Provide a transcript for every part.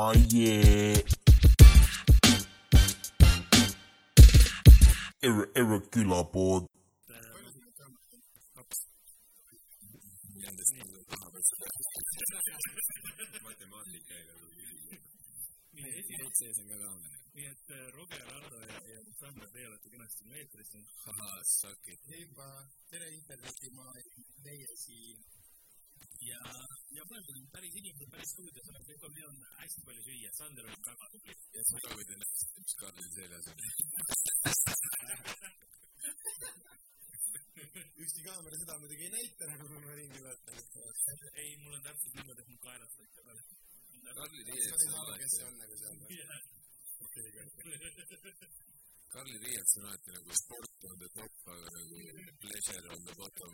Oh yeah. Ir- Irregular board. nii, et Roger, Ardo ja, ja Sander, teie olete kenasti meil eetris siin. ahah, juba tere internetimaailm, meie siin ja, ja praegu on päris inimesed päris stuudios, aga kõik on, meil on hästi palju süüa, Sander on väga tubli. ja siis proovida näidata, mis Karli seljas on. ükski kaamera seda muidugi ei näita, nagu ma ringi vaatan. ei, mul on täpselt niimoodi, et mul kaelas ikka veel. Karli sa riiets ei on saa, kes see alati, on nagu seal. Karli riiets on alati nagu sport on the top, aga nagu pleasure on the bottom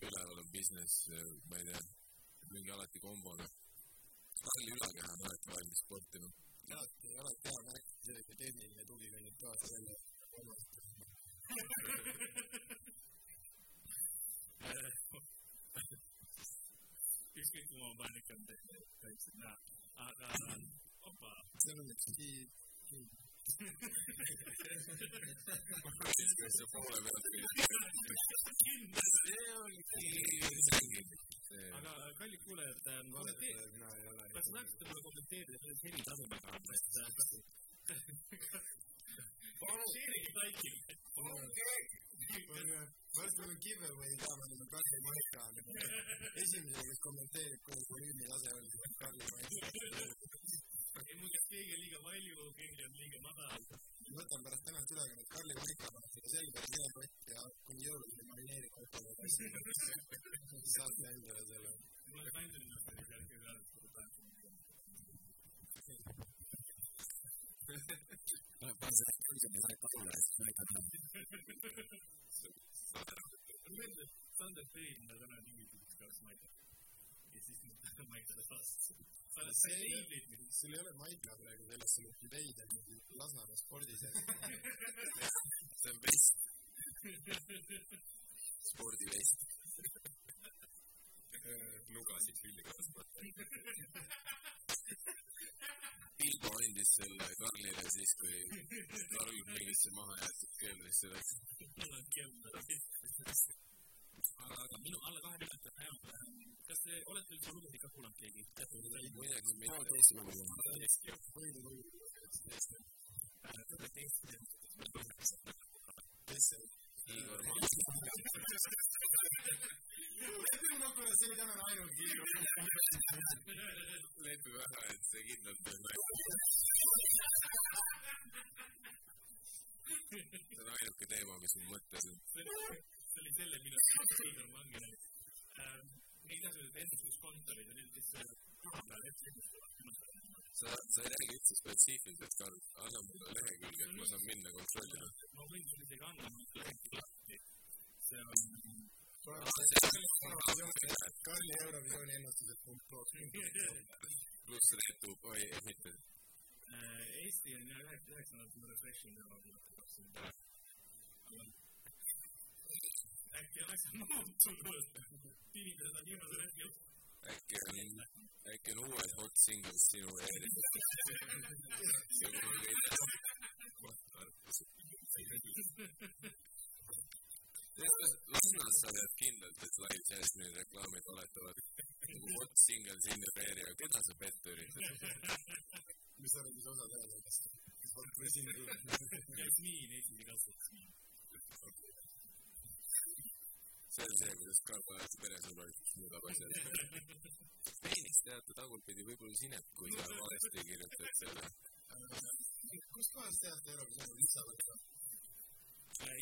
ja selline üleval on business, ma ei tea, mingi alati kombona. Karli ülakeha on alati valmis sportima. alati, alati hea märk, see, kui tehniline tugi kõnnib kaasa selle kolmast. ükskõik, kui ma panen ikka väikseid näha. aga, opa, see on üks ki-, ki-, kes see poole pealt see ongi see. aga kallid kuulajad, vaadata, mina ei ole. kas saaksite mulle kommenteerida selles helitasemega, et Sheeriga taiki. varsti on giveaway ka, me oleme Karli Maika. esimene, kes kommenteerib, kuidas volüümi tase on, siis on Karli Maika. ei, mul käib keegi on liiga palju, võtan pärast tänast ülekannet Karli Maika, panen seda selga sigakotti ja kuni jõuludeni marineerib kogu aeg. saate endale selle. mul on ainult ennast sellise hetke peal, et seda tahaks. Sander tõi mulle täna mingisugust kaks maikat. ja siis ma maikale vastu. sa oled See ei- sul ei ole Maika praegu selles, sul on veider Lasnamäe spordis. see on vest. spordivest. nugasid külge kasvatada. Pilbo andis selle Karlile siis, kui Karl mingisse maha jäetud keldrisse läks. mul on kell. aga minu alla kahe minuti on hea. Kas te olete üldse lugusid ka kuulanud keegi? muideks mitte. kes see? Igor Maa. lepime kokku, et see täna on ainult kiiru. lepi väga, et see kindlalt on naine. see on ainuke teema, mis mul mõttes on. see oli selle minuti Igor Mangine. Igasugused ennustuskontorid olid lihtsalt kohapeal sa, sa ei räägi üldse spetsiifiliselt, Karl, anna mulle lehekülge, et ma saan minna kontrollima. ma võin sulle isegi anda, lehekülge lahti. see on Karli Eurovisiooni ennustused punkt kom. pluss Reetu, oi, mitte. äh, Eesti on jah üheksa, üheksandalt ma refreshing ära. äkki on muutunud. inimesed on viimasel hetkel äkki on, äkki on uued hot singles sinu ees. see on mul kõik. Lasnas sa tead kindlalt, et Live Jasmine'i reklaamid valetavad. nagu hot singles in your area, keda sa petta üritad? mis sa oled osa teada, kes, kes vaatab sind Jasmiin Eesti kasvatas. See on see, kuidas Karl alati peresõbralikuks muudab asjad. peenist teate tagurpidi võib-olla sineb, kui sa valesti kirjutad selle. kust kohast tead Eurovisiooni Lissabonist?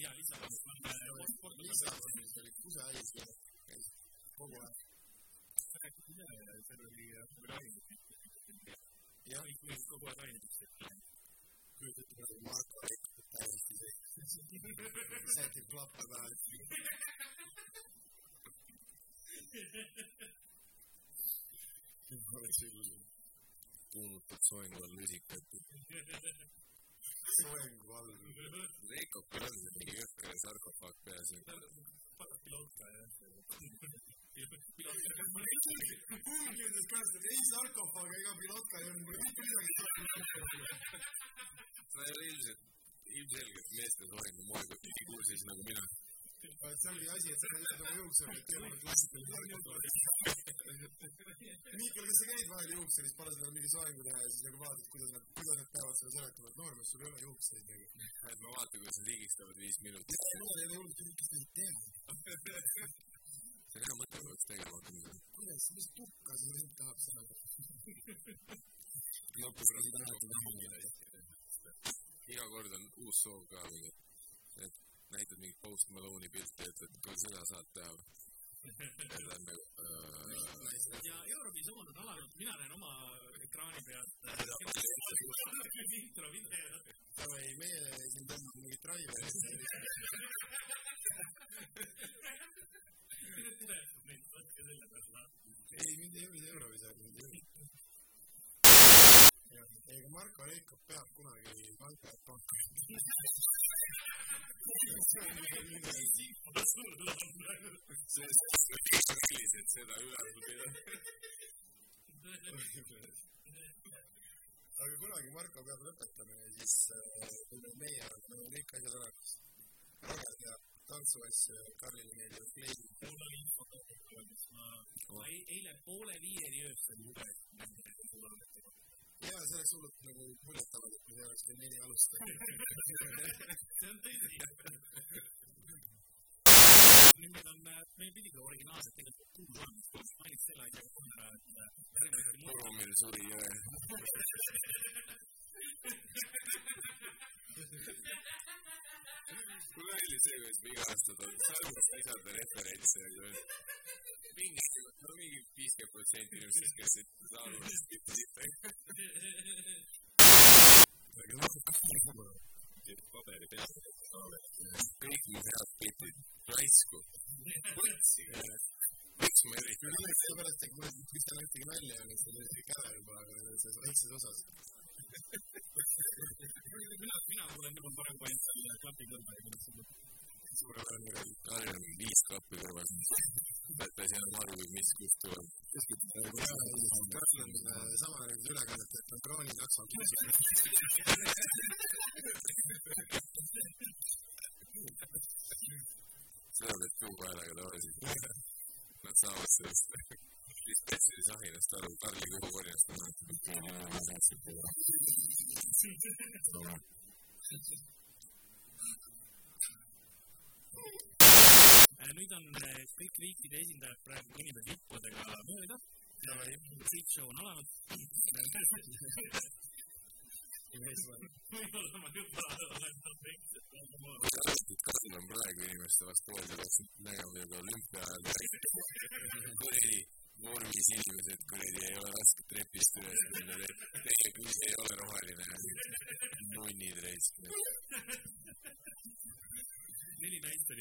ja Lissabonist on sport. Lissabonis oli kusehais ja käis kogu aeg. seal oli jah, kõik kogu aeg ainult. kujutad ette praegu Marko Reikut täiesti see, sätib klappa taha. oleks küll kuumutad soengu all lusikat. soengu all. Reikopil on mingi jõhker sarkofaag peas. paras piloot ka jah. piloot ka, kas ma ei tea. Google'ides ka seda ei sarkofaag ega pilotka ei olnud, mul mitte midagi. sa ei ole ilmselt, ilmselgelt meeste soengu moekotti kursis nagu mina. see ongi asi, et sa ei tea juukseid, et ei ole klassikaline. Miikal, kas sa käid vahel juuksuris, pane sulle mingi soengu teha ja siis nagu vaatad, kuidas nad, kuidas nad peavad seda seletama, et noormees, sul ei ole juukseid nagu. et ma vaatan, kuidas nad higistavad viis minutit. mul ei ole hullu, kes neid teab. See hea mõte, peaks tegema hakkama. kuidas, mis tukka see vend tahab saada? lõpus on iga kord on uus soov ka mingi, et näitad mingit Post Malone'i pilti, et, et kui seda saad teha. ja äh, ja Eurovisioon on alanud, mina näen oma ekraani pealt intro videot. Davai, meie siin tõmbame mingit raive. tõestab neid, võtke selle pealt lahti. ei, mind ei huvita Eurovisioon, mind ei huvita. ei, aga Marko Reikop peab kunagi panka, et panka. see, see kallis, et seda üleval pidada. aga kunagi Marko peab lõpetama ja siis äh, meie, meil on kõik asjad olemas. väga hea tantsuasju, Karlile meeldib kleidi. mul oli info ka olemas, ma, ma ei- eile poole viieni öösel lugesin. ja see oleks hullult nagu muljetavaldav, kui see oleks kell neli alustatud. see on tõsi. nüüd meil on, meil pidi ka originaalselt tegelikult kuus olemas, mainis selle asja ka kohe ära, et mul Torumil suri jõe. mulle meeldib see, kuidas me iga aasta toome sarnast lisada referentse, aga mingi, no mingi viiskümmend protsenti inimestest, kes ei saa aru, mis mitte sitta. paberi peal. kõik mu head piltid, raisku, võtsiga. miks ma üritan? sellepärast, et mul, miks tal ühtegi nalja ei ole, see oli kõik ära juba, selles väikses osas. mina, mina kuulen juba parem point selle ta ei saa aru, mis kust tuleb. Karl on äh, samal ajal ülekannet, et on kroonitakso. seda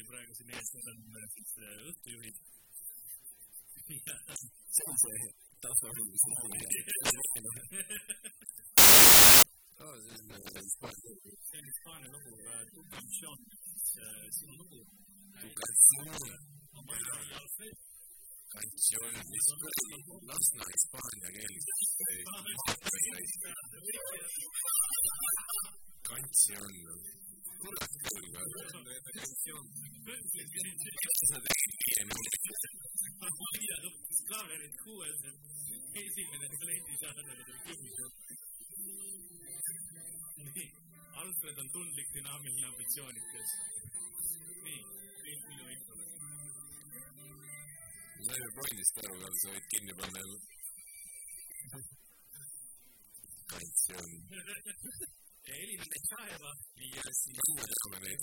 praegu siin ees, need on äh, siis äh, õhtujuhid. see on see taustahulgus. aa, see on äh, Hispaania. see on Hispaania lugu äh, Tu canción, sinu lugu. Canción, canción, mis kuradi, Lasna hispaania keeles. Canción, kurat dünaamiline, ambitsioonikas. nii, kõik minu infole. ma sain ju pointist aru, aga sa võid kinni panna jälle. Canción, ja Elina Netsajeva ja siis. me teame neid.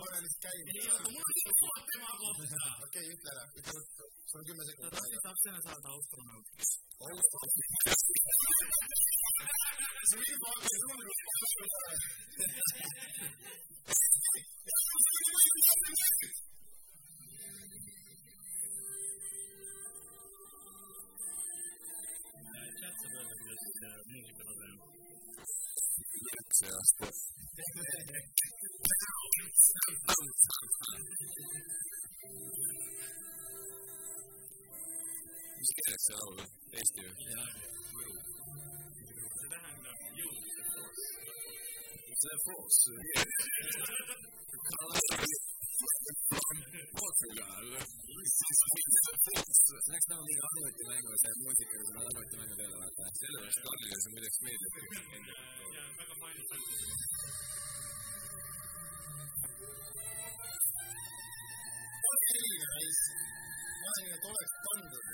korralist käinud. ei, aga mul on info tema kohta. okei, ütle ära, ütle ruttu. sul on kümme ta sekundit tahab, aega. tahab sõna saada astronaut. see info hakkas tulema. chat saab öelda, kuidas äh, muusikatase üleüldse ja siis mis keeles see laul on? Eesti või? see tähendab jõud. see foos. Portugal. see läks nagu mingi arvutimängu, see muusika, kui sa arvutimängu teed, vaata. sellepärast Karlile see muideks meeldib väga palju fäntasid. selge meis. ma arvan, et oleks pandud.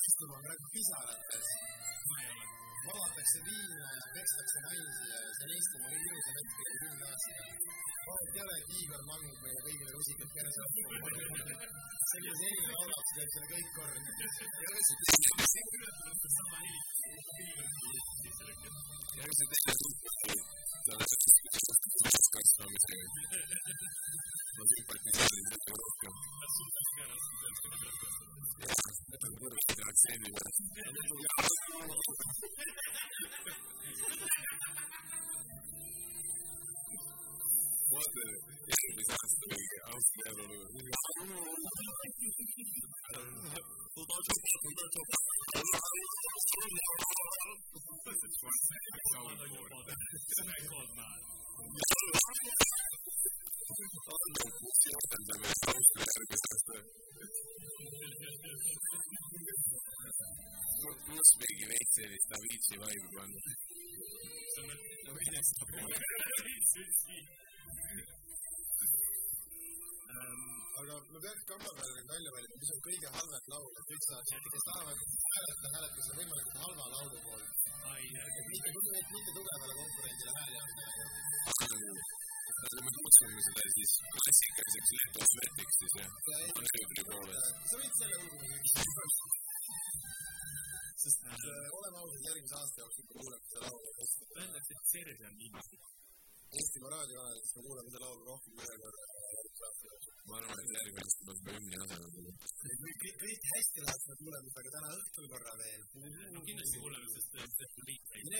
istuma praegu pisarates. valatakse viina ja pekstakse naisi ja see on Eestimaa kõige ilusam hetk üle kümne aasta. vahet ei ole, et Igor Mang meile kõigile rusikad peres on. selline selline laulab, teeb selle kõik korda. ja mis see teine suhtlus me seda laulu rohkem ühe korra. ma arvan, et järgmine peab ka hümni asemel tulema. kõik, kõik hästi läheb, me seda ka täna õhtul korra veel. no kindlasti kuuleme, sest see on liit. mine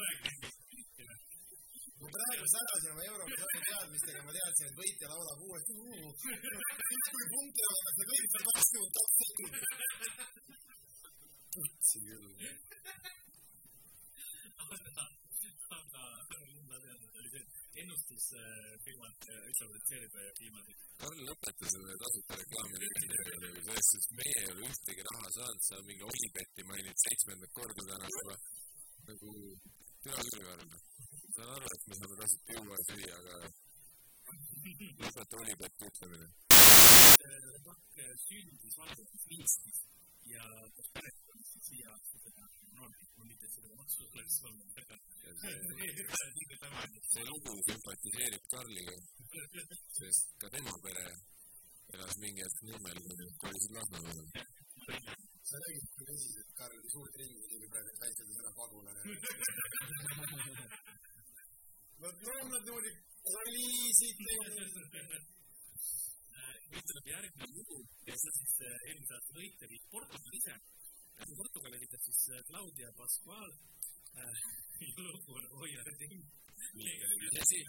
aeg. ma praegu särasin oma Eurovisiooni teadmistega, ma teadsin, et võitja laulab uuesti. kui punkti antakse, kõik saab kakskümmend kaks sekundit. ütlevad, et seeres on viimati. Karl, lõpeta selle tasuta reklaami tegemine nagu selles suhtes, meie ei ole ühtegi raha saanud, sa mingi Olibeti mainid seitsmendat korda täna juba. nagu, tea küll, Karl. saan aru, et me saame tasuta juua ja süüa, aga lõpeta Olibeti ütlemine. pakk sündis valdavalt Vinstis ja siis viie aastasega noortelt, ma mitte et seda maksud oleks olnud, aga ja see, see lugu sümpatiseerib Karliga, sest ka tema pere elas mingi hetk Nõmmel, kui nad kolisid Lasnamäele. sa nägid, kui tõsiselt Karl suurt ringi tegi praegu, et väiksed sõna pagulane. Nad loomad niimoodi kolisid. nüüd tuleb järgmine lugu, kes on siis eelmise aasta võitja Portugal ise. Portugal esitas siis Claudia Pascual. Lugu on Hoia Reding. tõsi,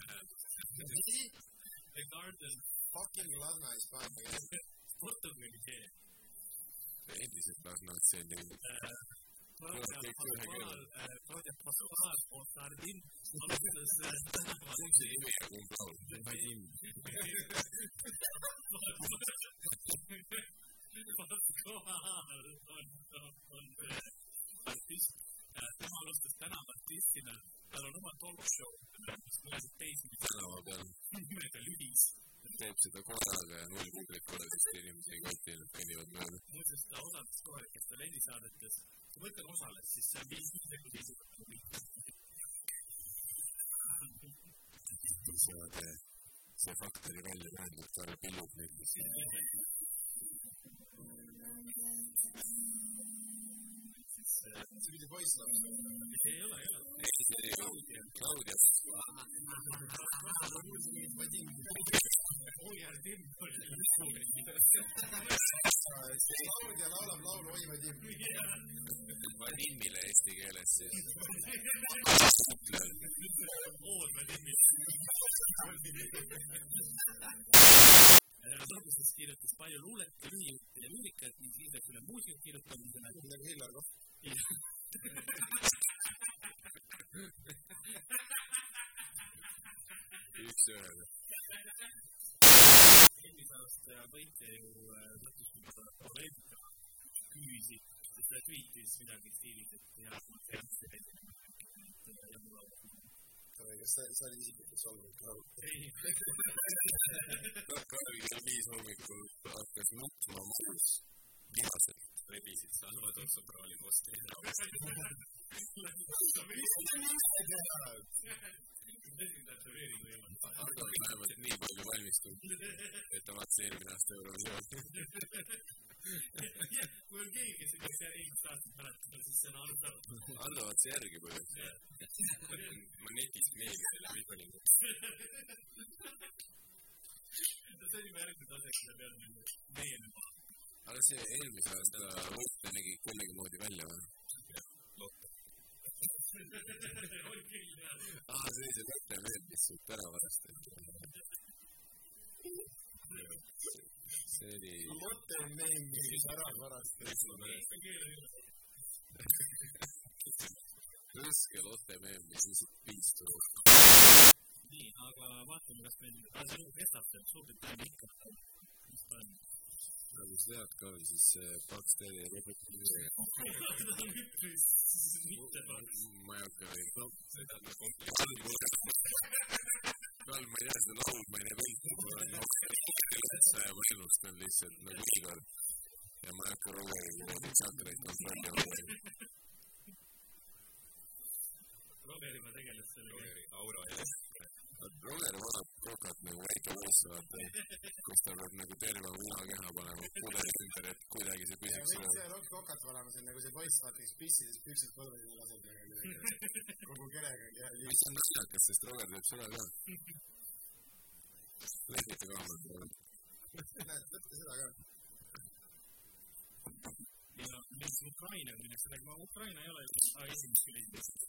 The Garden, Fucking Lasna Hispaania keel. Portugali keel. endiselt Lasnamäelt see on Claudia kõik ühe Pascual, Claudia Pascual on Sardin, alustas äh, tänavat kumb see nimi ja kumb laul? Vadim. Pascual on, tema alustas tänavartistina, tal on oma talk show, mis mõnesid teisi, mis tänava peal nimega Lülis. teeb seda koeraga ja nullpublikule, sest inimesi ei koti, nad kõnnivad mööda. muuseas, ta osales kohe, kes tal helisaadetes, ma ütlen osales, siis see on viis sekundit esimene. see, see fakt oli välja mõeldud, Karl pillub neid, see pidi poiss laulma. ei ole, ei ole. ei, see ei olnud Claudia. Hoia Tim oli Claudia laulab laulu Oi Vadim. Vadimile eesti keeles siis. Ool Vadimil. alguses kirjutas palju luulet lühijutte ja lüürikat ning siis läks üle muusika kirjutamisele. midagi Hillar Koht. üks-ühele. eelmise aasta võitja ju äh, sattus probleemiga küüsi, sest ta tweetis midagi stiilis, et hea, seda. ja mul on kas sa, sa olid isiklikult solvunud ka? ei, Karl kell viis hommikul hakkas nutma magus vihaselt. rebisid Sobrali vastu tätoveeringu ei olnud. Ardo oli vähemalt nii palju valmistunud, et ta vaatas eelmine aasta Eurovisiooni. jah, kui on keegi, kes eelmist aastat mäletada, siis see on Ardo. Ardo vaatas järgi põhimõtteliselt. ma netis meeldis läbi panin. see oli juba järgmine tase, mille peal me meie nüüd aga see eelmise aasta võit nägi kuidagimoodi välja või? oli küll jah. aa, see oli see mõte meeldis suht ära varastati. See oli. mõte on meil, mis ära varastada. Rõske Lotte meem, mis lihtsalt piistus. nii, aga vaatame, kas meil, kas elu kestab seal Suurbritannia ikka. mis ta on? nagu sa tead ka, siis see mitte paks. ma ei hakka neid, no seda lihtsalt nagu Igor. ja ma ei hakka Rogeriga tsakreid kontrollima. Rogeriga tegeles sellega. Rogeri aura ja. Roger vaatab kokat nagu väike poiss, vaata, kus ta peab nagu terve munakeha panema pudeli ümber, et kuidagi see ja püsiks üleval. see rokk kokat valama, see on nagu see poiss, vaata, kes pissides püksid põlvedele laseb nagu kogu kerega ja mis on naljakas, sest Roger teeb seda ka. lehvita kaamerat peale. näed, võtke seda ka. ja mis Ukraina, millest räägime, Ukraina ei ole ju esimest küll esimest.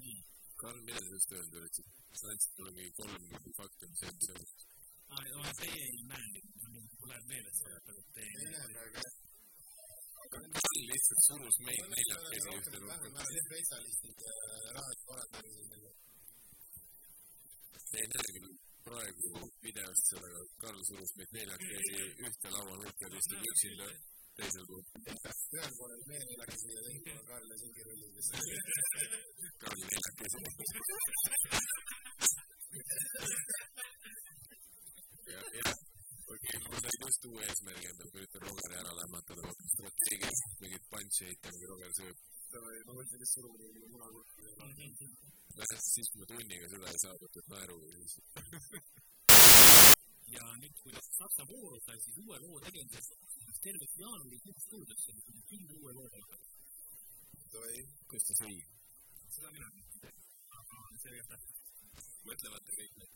nii, Karl, mida sa just öelda üritasid? sa andsid mulle mingi kolm fakti, mis enne sellest. aa, teie ei näe, mul läheb meelest, et teie ei ei näe. näe praegu jah. Karl lihtsalt surus meid neljakesi ühte vähem spetsialistid rahast korraldamisel. Te ei näe küll praegu videost seda, Karl surus meid neljakesi ühte lauanurka, ta istub üksinda teisel pool. ühel pool on meie neljakesi ja teisel pool Karl ja Singi rullis. Karl neljakesi. ja, ja okei, ma sain just uue eesmärgi endale, ma üritan Rogeri ära lämmatada, vaatan strateegiliselt mingit punch'i heita, mida Roger sööb. Ma mõtlesin, et suruda mingi munakurki. vähemalt siis ma tunniga seda ei saavutanud naeruga siis. ja nüüd, kui ta Saksa vooru sai, siis uue loo tegemiseks, siis tervelt jaanuari kuus kuuldas selle küll uue loo peale. kus ta sõi? seda mina ei tea. see oli jah. mõtlevad kõik need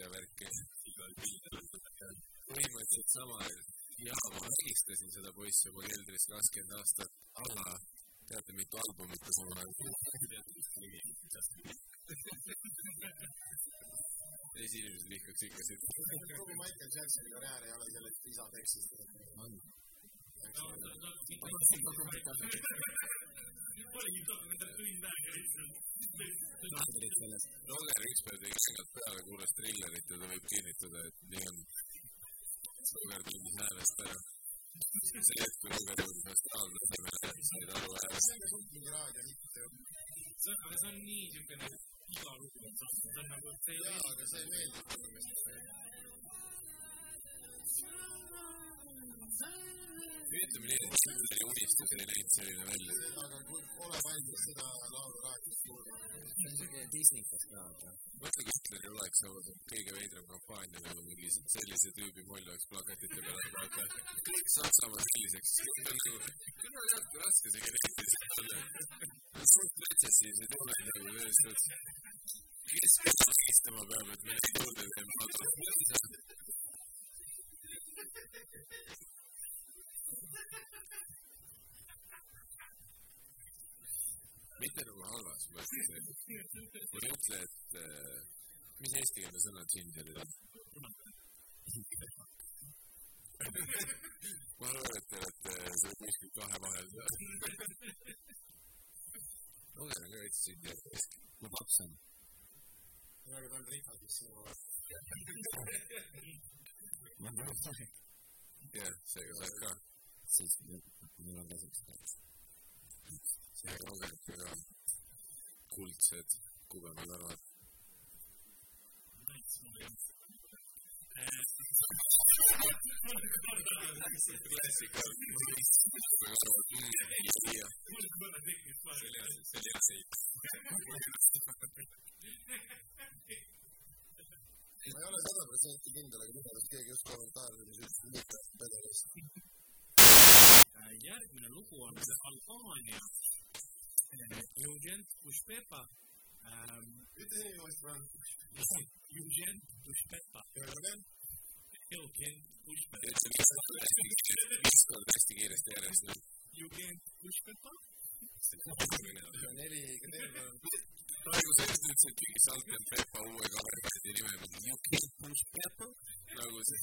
ja värki. põhimõtteliselt sama ja ma välistasin seda poissi oma keldris kakskümmend aastat, aga teate, mitu albumit ta samal ajal teised inimesed vihkaks ikka seda. kogu Michael Jacksoni karjäär ei ole sellest lisatekstist. oligi dokumentär tund aega lihtsalt. Roger ükspäev tegi kängad peale, kuulas trillerit ja ta võib kinnitada, et nii on. Roger tundis häälest ära. see hetk, kui Roger jõudis astraaltasemele, said aru häälest. see on ka mingi raadiohitt ju. see on, aga see on nii niisugune iga lugu on saanud, see on nagu, see ei jaa, ole aga see meeldib inimestele. ütleme nii, et Schindleri unistus ei näinud selline välja. aga kui pole valmis seda laulu raadios kuulama. pisnikas ka, aga mõtle, kui Hitleri oleks olnud kõige veidram kampaania nagu mingi sellise tüübi moll oleks plakatite peal, vaata. kõik Saksamaa selliseks. küll on jah raske see geneetiliselt olla. suht retsessiivsed jooned nagu sellest, et kes peaks istuma peab, et me neid juurde teeme. mitte nagu halvas mõttes, ei ütle, et äh, mis eestikeelne sõna ginger'il on? ma arvan, et te olete seal kuskil kahe vahel. lugege ka veits ginger'it. kui paps on. praegu ta on rihvadis sinu jah, seega saad ka. siis mul on kasuks. seega lugege ka kuldsed kubemelarvad. klassika. see oli hea, see oli hea seit. Ma ei ole sada protsenti kindel, aga minu arust keegi just kommentaariumis ütles mitte pedalist. järgmine lugu on Albaania. Eugen Pushpepa. Ütle nimi uuesti palun. Eugen Pushpepa. Jürgen, Eugen Pushpepa. ütle viis korda hästi kiiresti järjest. Eugen Pushpepa. neli, teine palun. praegu sellest ütlesid mingi Saltman Peppa uue kamerapärdi nime peale. You can't punch pepper. nagu see.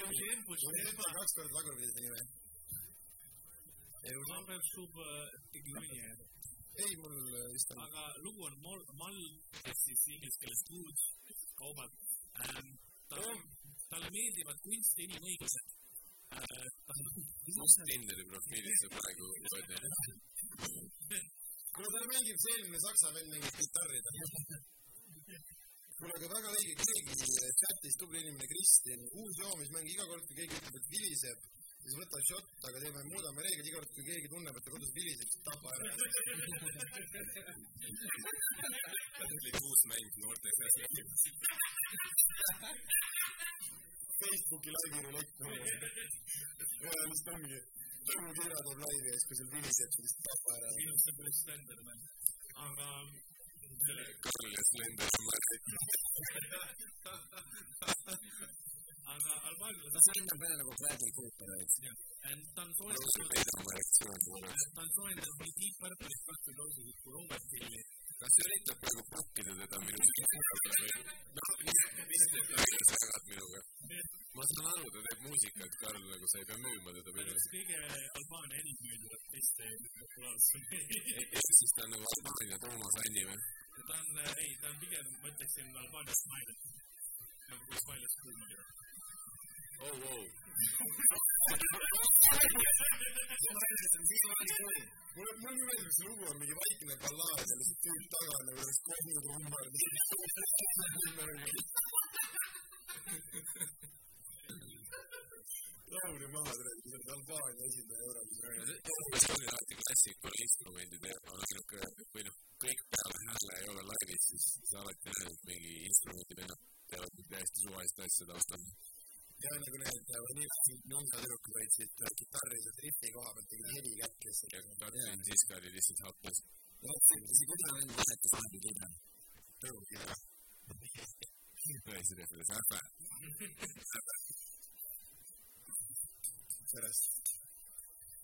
Eugen mul Pushpepa on. kaks korda tagurpidi see nime. Number sub Tiglunia. ei, mul vist on. aga lugu on Mall, Mall, ehk siis inglise keeles goods, kaubad ähm,. talle, talle meeldivad kunst ja inimõigused äh,. mis Tinderi profiilis sa praegu oled? kuule, talle meeldib see eelmine saksa vend mängib kitarri. kuule, aga väga õige, keegi chatis, tubli inimene Kristjan, uus joomismäng, iga kord, kui keegi ütleb, et viliseb, siis võta šott, aga teeme, muudame reeglid iga kord, kui keegi tunneb, et ta kodus viliseb, siis tapa ära. uus mäng noorte seas. Facebooki laivi rulett. ja vist ongi, Tõnu Tiira teeb laivi ja siis, kui sul viliseb, siis tapa ära. see on päris standard man. aga Karl ja Slender on mõeldud. aga Albaania, no see on peale nagu Bradley Cooper veits. ta on soojendanud, ta on soojendanud nii Deep Purple'ist vastu loosungut kui Overkilli. kas see üritab praegu pakkida teda minu noh, vist, et välja sa jagad minuga. ma saan aru, ta teeb muusikat, Karl, nagu sa ei pea müüma teda minu eest. kõige Albaania enim müüdavat teiste populaarset. ehk siis ta on nagu Albaania Toomas Anni või? ta on, ei, ta on pigem, ma ütleksin Albaania Smiley. nagu kuulma oli. oh, oh. mulle, mulle meeldib, see lugu on mingi vaikne ballaad ja lihtsalt tüüp taga nagu oleks kohnud umbes. laulja maha tuleb, kui sa oled Albaania esindaja Euroopas. kas oli alati klassikul instrumendid on siuke või noh, kõik peale hääle ei ole laivis, siis sa alati näed, et mingi instrumendi vennad teevad mingi täiesti suvalist asja taustal. Ja nagu need vaniilsed nunga tüdrukud võtsid kitarri sealt rifi koha pealt tegid heli käkkesse. ja Katrin Siska oli lihtsalt happas. see kudravend vahetas vahepeal kidra. tõugi ära. tõesti rehvides äpe. sellest.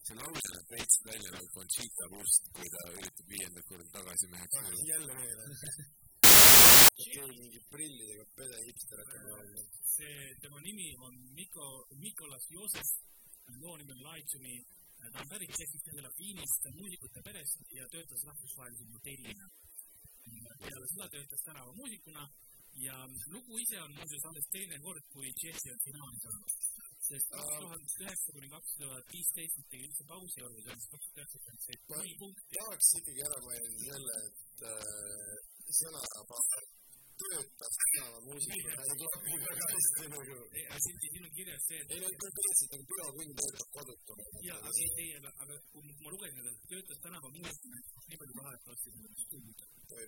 see laulja näeb veits välja nagu Conchita Wurst, kui ta üritab viiendat korda tagasi meheks jälle veel. Keegi mingi prillidega pede hipster hakkab laulma. see, tema nimi on Miko, Mikolas Joosep, loo nimi on me. ta on pärit Tšehhist ja elab Viinis, ta on muusikute perest ja töötas rahvusvahelise modellina. peale seda töötas tänavamuusikuna ja lugu ise on muuseas alles teine kord, kui Tšehhi on finaalis olnud. sest kaks tuhat üheksa kuni kaks tuhat viisteist nad tegid üldse pausi siis kaks tuhat üheksateist said null punkti. tahaks ikkagi ära mainida selle, et sõnapaar töötas tänavamuusikuna ja klapib väga hästi nagu. aga siin, siin on kirjas see, et ei no konkreetselt nagu bürokund töötab kodutuna. ja, aga ei, ei, aga, aga kui ma lugesin seda, töötas tänavamuusikuna, nii palju raha, et ostis endale stuudiot.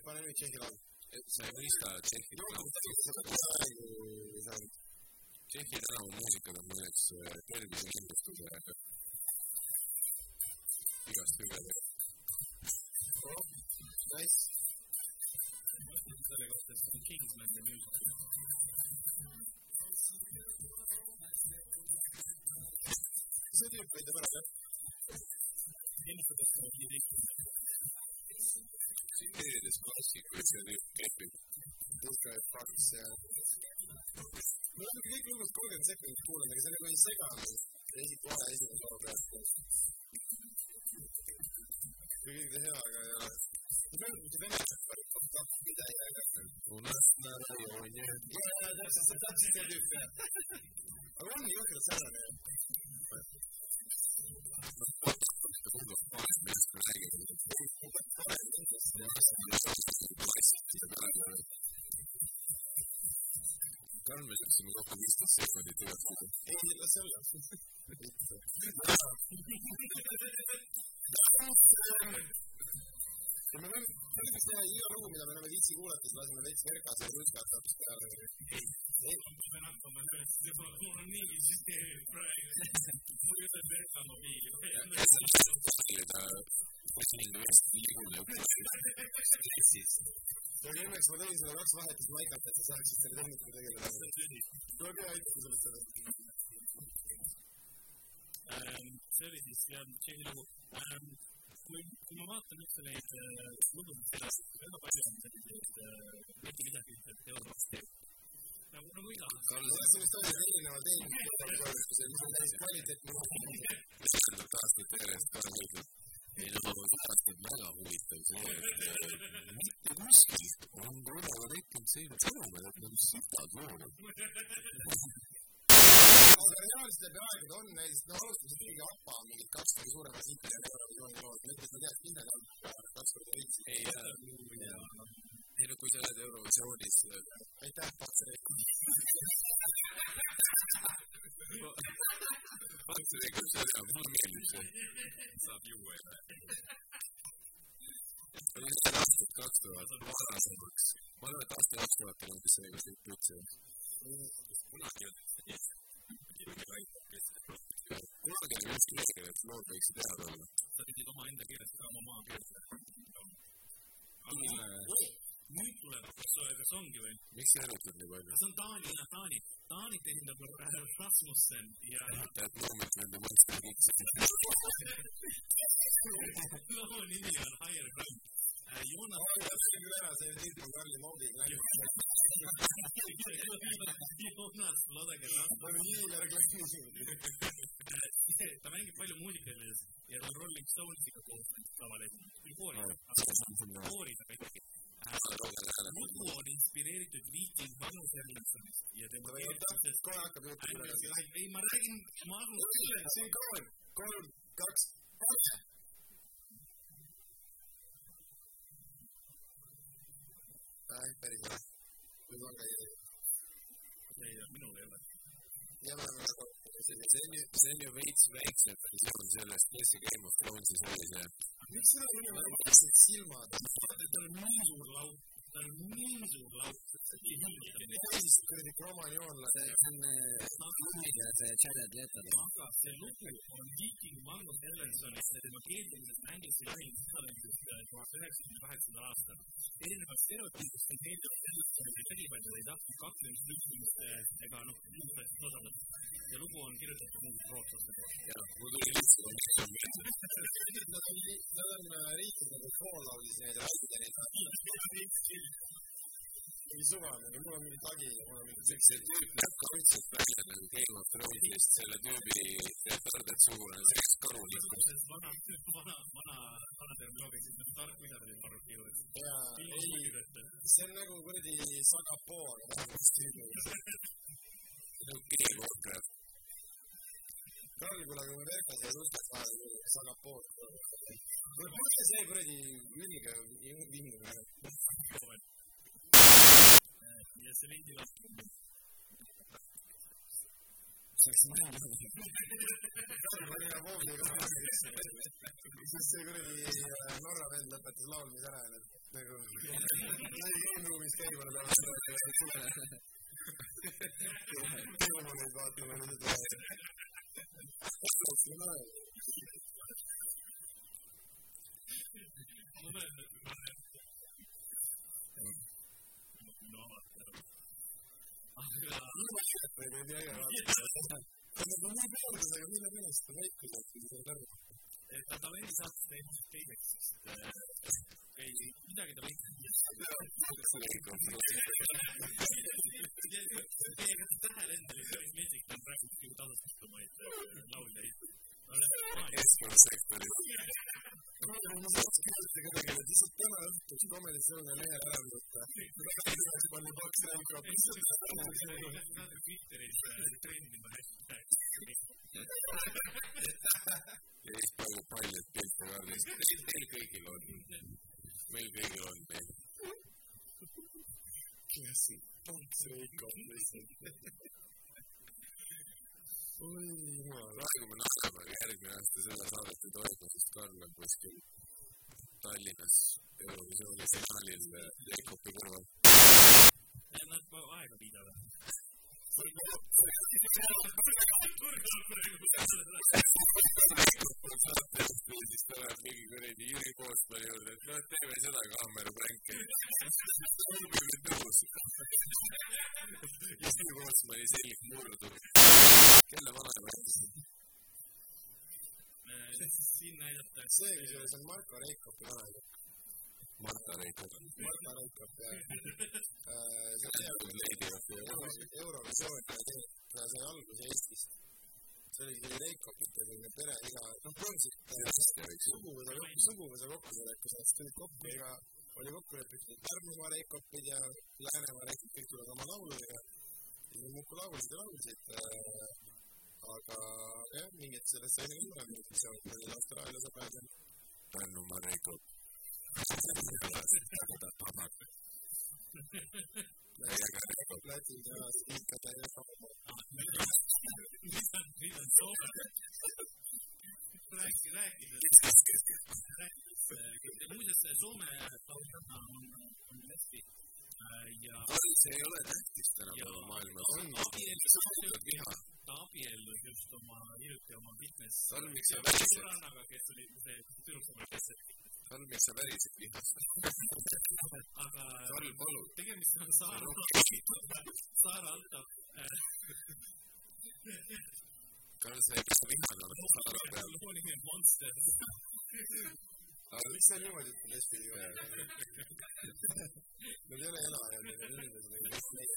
pane nüüd Tšehhi laul. sa ei mõista Tšehhi praegu Tšehhi tänavamuusikad on muideks tervisekindlustuse igast hüved. nice. Kingsman the Musical. see tüüp võidab ära jah. ennustatakse viieteistkümnendal. tsiteerides klassikuid, see tüüp kepib. Ultra Fox ja. me oleme kõik lugus kolmkümmend sekundit kuulanud, aga see nagu ei sega meid. esi-, kohe esimene laul praegu. kui kõik hea, aga ei ole. ma pean mitte vene pärit appi täiega. Unastna rajoon ja ja, ja täpselt, see on täpselt see tüüp jah. aga on jõhkralt sarnane ju. tundub paari meest räägivad. Karl, me sõitsime kokku viisteist sekundit üheskoos. Siis laseme veits vergas ja ruskat hoopis peale. ma pean hakkama sellest, mul on nii süsteem praegu. mul ei ole Berka mobiili. ta esimene vest liigub ja stressis. aga õnneks ma tõin sulle kaks vahetust maikalt, et sa saaksid selle tehnikaga tegeleda. tuleb hea aitab sellest ära. see oli siis jah, Tšehhi vaatan üldse neid lugusid sellest, väga palju on selliseid veidi midagi ütlevat euroopast. nagu, nagu iga. Karl, oled sa vist olnud erineval tehnikatoimetusel, mis on päris kvaliteetne. tähendab aastate järjest Karl ütleb. ei no pärast on väga huvitav see, et mitte kuskil on korraga tekkinud selline sõnum, et nad on sitad loomad. Aga peaaegu ta on näiteks, no alustasid mingi APA mingid kaks korda suuremat hitti ja Eurovisiooni lood, ma ütlesin, ma tean, et hinnad on kaks korda veits. ei, ei no kui sa oled Eurovisioonis, aitäh, Patseri. Patseri, kui sa tead, mulle meeldib see, saab juua ja. aga see on aastat kaks tuhat varasemaks. ma arvan, et aasta kaks tuhat on umbes see, kus kõik üldse. kunagi kunagi oli just reegel, et lood võiksid head olla. sa pidid omaenda keeles ka oma maakeelt. aga nüüd tuleb, kas, kas ongi või? miks sa erutad nii palju? see on Taani, jah, Taani. Taanit esindab Rasmussen ja tead, loomulikult nende mõiste kõik loo nimi on Higher Ground. Joonas, täpselt küll ära, see tüüp on Karli Moogiga läinud. Joonas Lodeger ta on hiigelreklaami. ta mängib palju muusikalises ja ta on Rolling Stonesiga koos tavaliselt. küll kooris, kooris, aga ikkagi. lugu on inspireeritud Viiking Magnus Erlandssonist ja tema keelitsusest. kohe hakkab jutt tulema. ei, ma räägin, ma arvan, siin kolm, kolm, kaks, kolm. päris hea. võib olla ka ei, minul ei ole. ja me oleme väga see see on ju veits väiksem versioon sellest, see Game of Thronesis oli see. miks seda inimene on lihtsalt silmad? tal on nii suur laud, tal on nii suur laud, ei hingita neid. ja siis kuradi kromanioonlane. see on äh, see Jared Leto aga see lugu on Viiking Magnus Erlandssonist ja tema keeldumisest mängiti jahimistalendist tuhat üheksakümne kaheksandal aastal. erinevalt stereotüübist on keeldunud Erlandssonile vägivald ei tahtnud kaklemist, lühtimist ega noh, muud asjad osaleda. ja lugu on kirjutatud mingite rootslaste poolt. jah, mul tuli lihtsalt, meeldib. Nad on, nad on riikid nagu Falloutis neid Raiderid. Mingi suvane, mul on mingi tagi ja mul on mingi see see tüüp näeb kaudselt välja nagu Game of Thronesist, selle tüübi retardet sugulane, see oleks karulikult. vana, vana, vana, vana terminoloogia, siis need tark midagi parruki juures. ja ei, see on nagu kuradi Sagapoo, aga vähemalt stiiliga. okei, Warcraft. Karl, kuule, kui me Verkas ja Ruskas vahel Sagapoo. kuule, pange see kuradi vinniga, vinniga. ja vastu. saaks maha Karl pani ka Voovi ka siis see kuradi äh, Norra vend lõpetas laulmise ära ja nagu sai ruumis käima vaatama ja nüüd ma mõtlen, et ma olen. no vot. aga võib nii äge vaadata kas nad on nii pöördes aga mille pärast ta vaikus on siis on aru et ta talendi saates ei, midagi ta võis. Teiega tähele endale päris meeldib, ta on praegu ju tasastatumaid lauljaid. keskkonnasektoris. ma saaks kindlasti kedagi et lihtsalt täna õhtuks Comedy Zone lehe ära võtta panna kaks rämka Twitteris trendima hashtag. ja siis palju paljud pilte kaardis. Teil kõigil on. Meil kõigil on neid. klassi kaks Veiko lihtsalt oi jumal praegu me naerame, aga järgmine aasta seda saadet ei toimu, sest Karl on kuskil Tallinnas Eurovisiooni finaalil Jakobi kõrval. Nad aega piidavad. Siis tuleb mingi kuradi Jüri Poostmani juurde, et noh, teeme seda kaamerapranki. proovime tõus. ja Jüri Poostmani selg murdub. kelle vanaema rääkis? siin näidatakse. see kusjuures on Marko Reikopi vanaema Marta ja Lady of the Euro- Eurovisioon ja sai alguse Eestist see oli selline Reikopite selline pere iga noh põhimõtteliselt suguvõsa suguvõsa kokkutulek kus nad tulid kokku iga oli kokku lepitud et Pärnumaa Reikopid ja Läänemaa Reikopid kõik tulevad oma lauludega ja nad muudkui laulsid ja laulsid äh, aga jah mingid sellest sai nagu suurem visioon kui oli Austraalia sõbrad ja Pärnumaa Reikop. on, on rääkides, rääkides, muuseas Soome lauljanna on, on hästi äh, ja see ei ole tähtis tänapäeva maailmas. abiellus, viha. ta abiellus just oma, hiljuti oma värised? sõbrannaga, kes oli see tüdruksõber, kes, Karl, miks sa värised vihast? aga Karl, palun. tegemist on Saara, Saara Alto äh, Karl, sa ei pea vihane olema Saara peal. looline Monsters. aga miks sa niimoodi ütled Eesti nime Nad ei ole elajad need on inimesed kes neid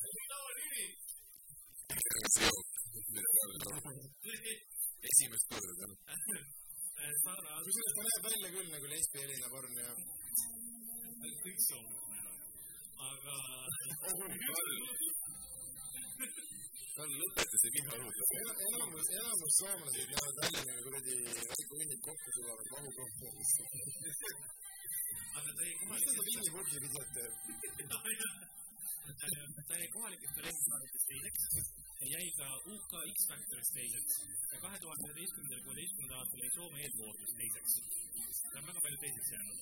esimest korda. Saara kusjuures ta näeb välja küll nagu lesbi Elina Born ja kõik soomlased näevad, aga Karl, lõpeta see viha õhus. Ena- enamus enamus soomlased näevad välja nagu kuradi Veiko Vinnik kokku sulavad mahukohtumis aga ta jäi mis ta kohalikest seda videot teeb ta jäi kohalikest talendisaadetest UK X-Factorist teiseks ja kahe tuhande üheteistkümnendal, kuueteistkümnendal aastal jäi Soome eelvoorus teiseks. ta on väga palju teiseks jäänud.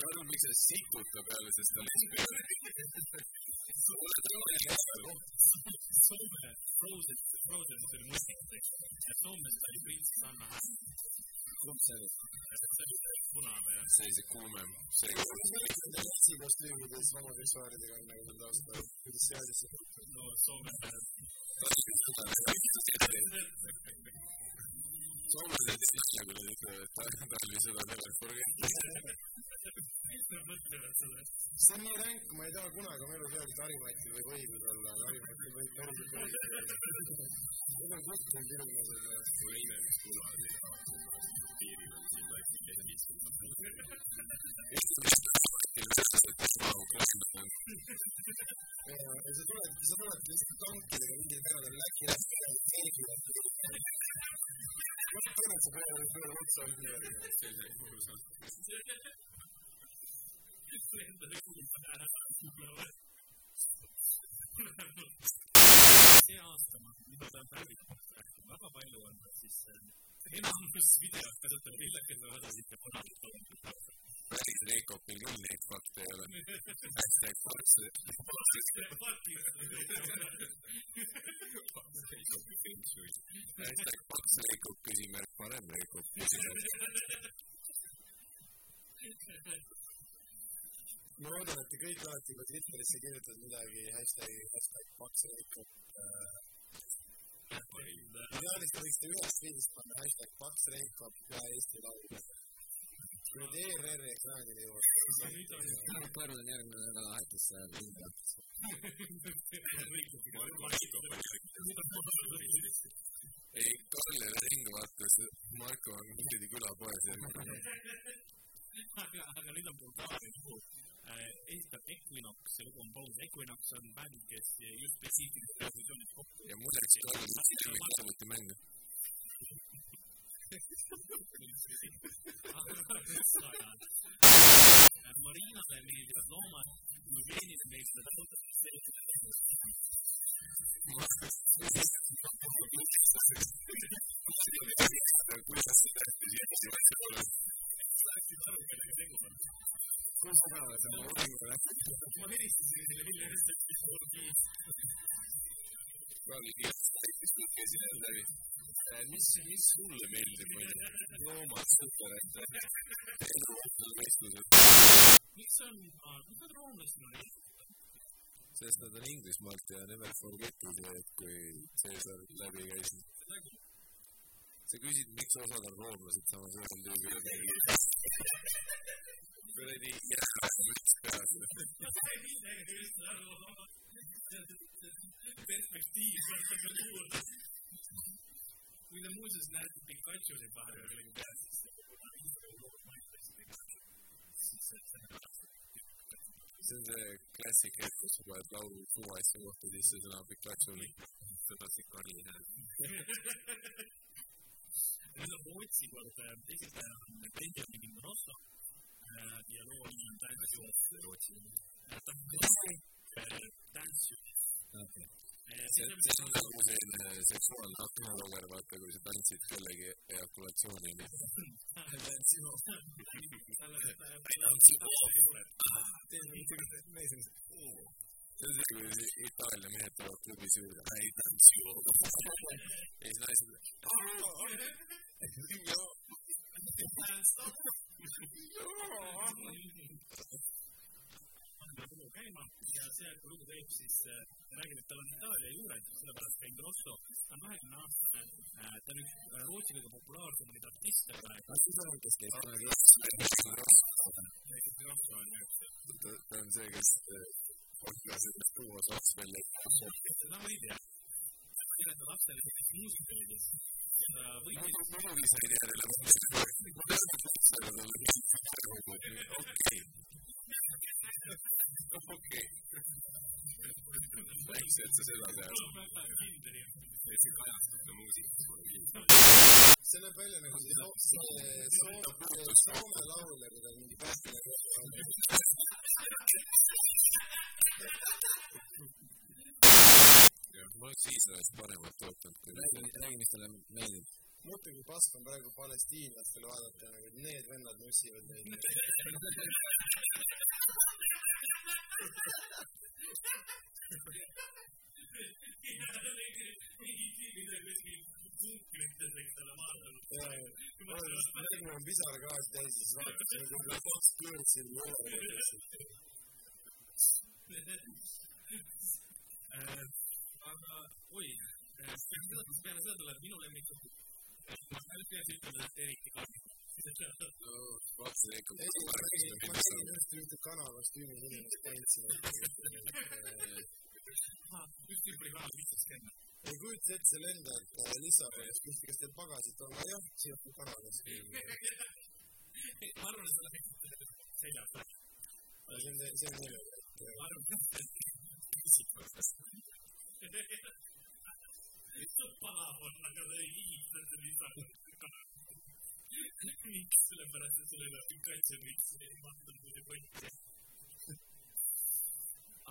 Karl, miks sa situd ta peale, sest ta lesbian? ole tavaline Soome Frozen, Frozen oli muusika, ja Soomes oli printsess Anna Hääl. kumb see oli? see oli see punane ja see oli see kuumem, see nende Eesti kostüümides homoseksuaalidega on nagu mõnda aasta kuidas seadis no Soome soomlased ei tea, kui nad ütlevad, et selles purgi. mõtlevad selle, see on nii ränk ma ei taha kunagi oma elus öelda et Harimatil võib õigus olla aga Harimatil võib päriselt olla need on kutsunud inimesed ja mul eile üks kulla oli piiril on siin vaikselt keset istunud. ja ja sa tuled sa tuled lihtsalt tankidega mingil tänadel läki läbi selgivad ma tunnen et sa peale peale otsa on niimoodi endale kuulda ära. see aasta ma, mida ta on päevitanud rääkinud, väga palju on siis äh, enamus videost kasutavad villakat osasid ja punased loomulikult päris Reikopil küll neid fakte ei ole. hashtag Fox. hashtag Fox Reikop küsimärk parem Reikop küsimärk. ma loodan, et te kõik alati ka Twitterisse kirjutate midagi hashtagi, hashtag Fox Reikop äh, ideaalis te võiksite ühest tweetist panna hashtag Fox Reikop ja Eesti Laul kui nüüd ERR-i ekraanile jõuab. ma kordan järgmine nädalavahetus lingi lahti. ei, Karl ei ole ringi vaatamas, Marko on muidugi külapoes ja aga, aga nüüd on Bulgaaria lugu äh,. esitab Equinox, see lugu on Pose. Equinox on bänd, kes just spetsiifiliselt positsioonis kokku. ja muideks Karl on lemmik arvutimänge Marinale meeldivad loomad, Jevgenile meeldivad autod. kuidas see tähtis inimesi välja tuleb? Läksid aru, kellega tegu on? kus päevas on mis, mis sulle meeldib, onju? loomad, super, et võistlused. miks on, miks nad roomlased on sest nad on Inglismaalt ja never forget it, et kui Caesar läbi käis. sa küsid, miks osad on roomlased, samas ühel tüübil on kuradi jäämüts peas. perspektiiv Quindi la musa è nata per quanto le pare le grazie se la musa è un po' This is a classic episode where Blau Fu I saw after this is an Arabic actually. So that's the funny hand. There's a voice about the this is the Benjamin in Rosso. Uh, the other one in time that you want. That's see on nagu selline seksuaalne aknalooger, vaata, kui sa tantsid kellegi ejakulatsioonini. see on see, kui Itaalia mehed tulevad klubis juurde, I dance you. ja siis naised. Lugu käima ja see, kui lugu käib, siis äh, räägib, et tal on Itaalia juured, sellepärast ka Ingrosso. ta on kahekümne aastane äh,, ta on üks äh, Rootsi kõige populaarsemaid artiste praegu. kas siis on, kes käib Ingrosso? Ingrosso on jah. ta on see, kes podcast ütles tuues ots välja. seda ma ei tea. kirjuta lapsele sellist muusikalides ja ta võitis. sa ei tea neile okei. Okei. väikse, et sa seda tead. et see kajastub ka muusikas. see näeb välja nagu see Soome, Soome laulja, keda mingi päästja ma oleks Iisraelist paremat ootanud, kui räägi, mis talle meeldib. mõtle, kui pask on praegu palestiinlastel vaadata, nagu need vennad nussivad neid. Praegu on pisargaas täis, siis vaatasin, kui ma pöördsin aga oi, peale seda tuleb minu lemmik. ma peaks ütlema, et eriti kahju. Nägin ühte ühte kanakostüümis inimest tantsi. just ümber kana pitsast käima. ei kujuta ette, sa lendad Lissabonist, küsiti, kas teil pagasit on, siin on kanakostüüm. ma arvan, et sa lähed seljas. see on, see on niimoodi. ma arvan, et isiklikust. palav on, aga ta ei liigita seda lisaks. Miks? sellepärast, et sul ei ole ei vaata muidu kotti.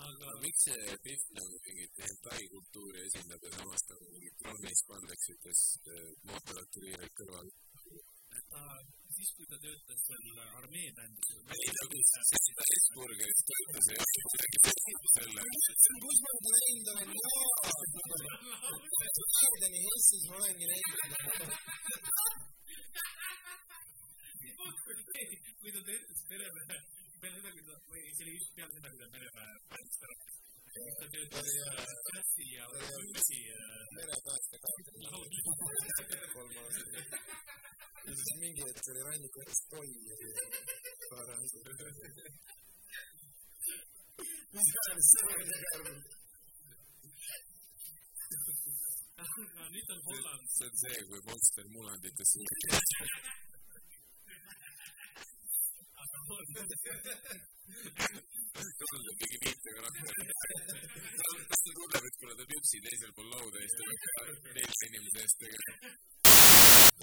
aga aga miks see Pihv nagu mingit hentai kultuuri esindab ja samas ta mingi Brownies Pandexites mootorratturiirid kõrval? ta siis, kui ta töötas seal armee bändis. ei, nagu seda Hesburgeris töötas ja selle. kus ma seda näinud olen? jaa. Edeni Hessis ma olengi näinud. kui ta töötas peremehe, peale seda, kui ta, või see oli just peale seda, kui ta peremehe päästis ära. ta töötas Sätsi ja Võõsi merepääste ka. kolm aastat. ja siis mingi hetk see Karl. on see mingi viitekarakter. kas ta tunneb, et kuna ta on üksi teisel pool lauda ja siis ta peab nelja inimese eest tegema?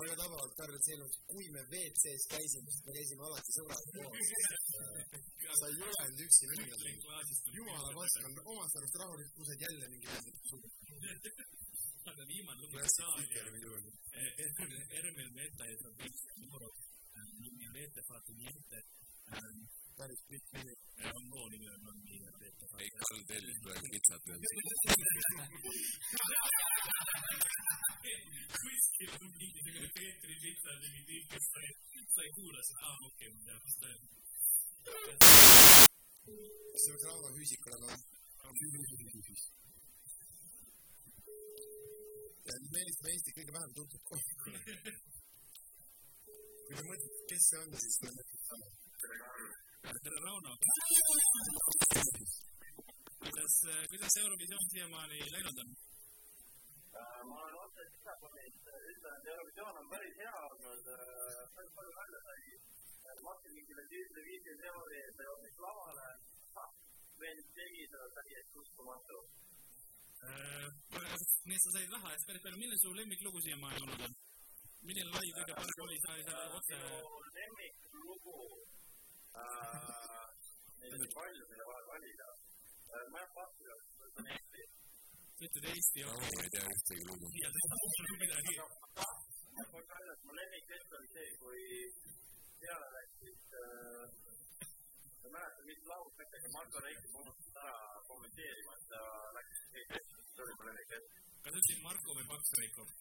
väga tabavalt, Karl, see elus, kui me WC-s käisime, siis me käisime alati sõbrad koos. sa ei julenud üksi minna. jumala on omast arust rahulik, kused jälle mingi aga viimane lugu Itaalia. Hermel Meta ja Fabrizio Moro. Nimi on Ete Fatu Niente. Päris pikk nimi. loo nimi on mingi Ete Fatu. ei, Karl tellis praegu kitsat veel. kuskil on mingisugune Peetri Pita mingi tüüp, kes sai, sai kuula seda, aa okei, ma tean, mis ta on. kas see peaks Rauno Hüüsikule ka? ja meelist meist kõige vähem tuntud kohta. kui te mõtlete, kes see on, siis te mõtlete sama. Rauno. kuidas, kuidas Eurovisioon siiamaani läinud on? ma olen otseselt Isakonist, ütlen, et Eurovisioon on päris hea olnud, päris palju välja sai. maksin mingile tüüpile viiskümmend euri, et ta jõudis lavale. vend tegi seda täiesti uskumatu. nii et sa said raha eest päris palju, milline su lemmiklugu siiamaani olnud on? milline laiv kõige parem oli, sa ei saa otse. lemmiklugu On palju, mille vahel valida. ma ei vastu, see on Eesti ütled Eesti no ma ei tea ühtegi lugu. ja midagi. ma ütlen ainult, mu lemmikhetk oli see, kui peale läksid äh,, ma ei mäleta, mis laul läks, aga Marko Reikop unustas ära kommenteerima, et ta läks see oli mu lemmikhetk. kas ütlesid Marko või Paks Reikop?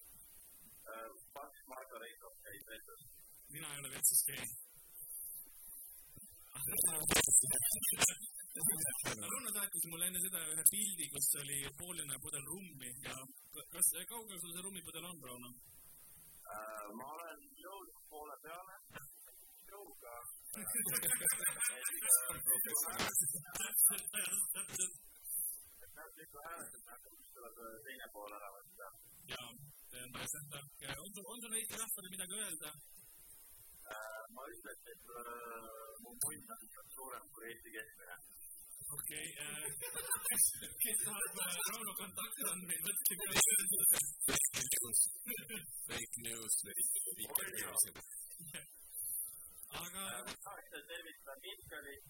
Paks Marko Reikop käis vetsus. mina ei ole vetsus käinud. Rõõmu saatis mulle enne seda ühe pildi, kus oli pooline pudel rummi ja kas, kaugel sul see rummipudel on, Rauno? ma olen jõudnud poole peale, jõuga. täpselt, kui hääletada, siis tuleb teine pool ära võtta. ja, on sul, on sul Eesti rahvale midagi öelda? ma ütleks, et mu punt on suurem kui Eesti keskmine. okei okay,, kes, kes tahab Rauno kontaktandmeid, võtke peale. Fake news, fake news, vikerkeelsed. aga. tahaks tervitada Mihkelit,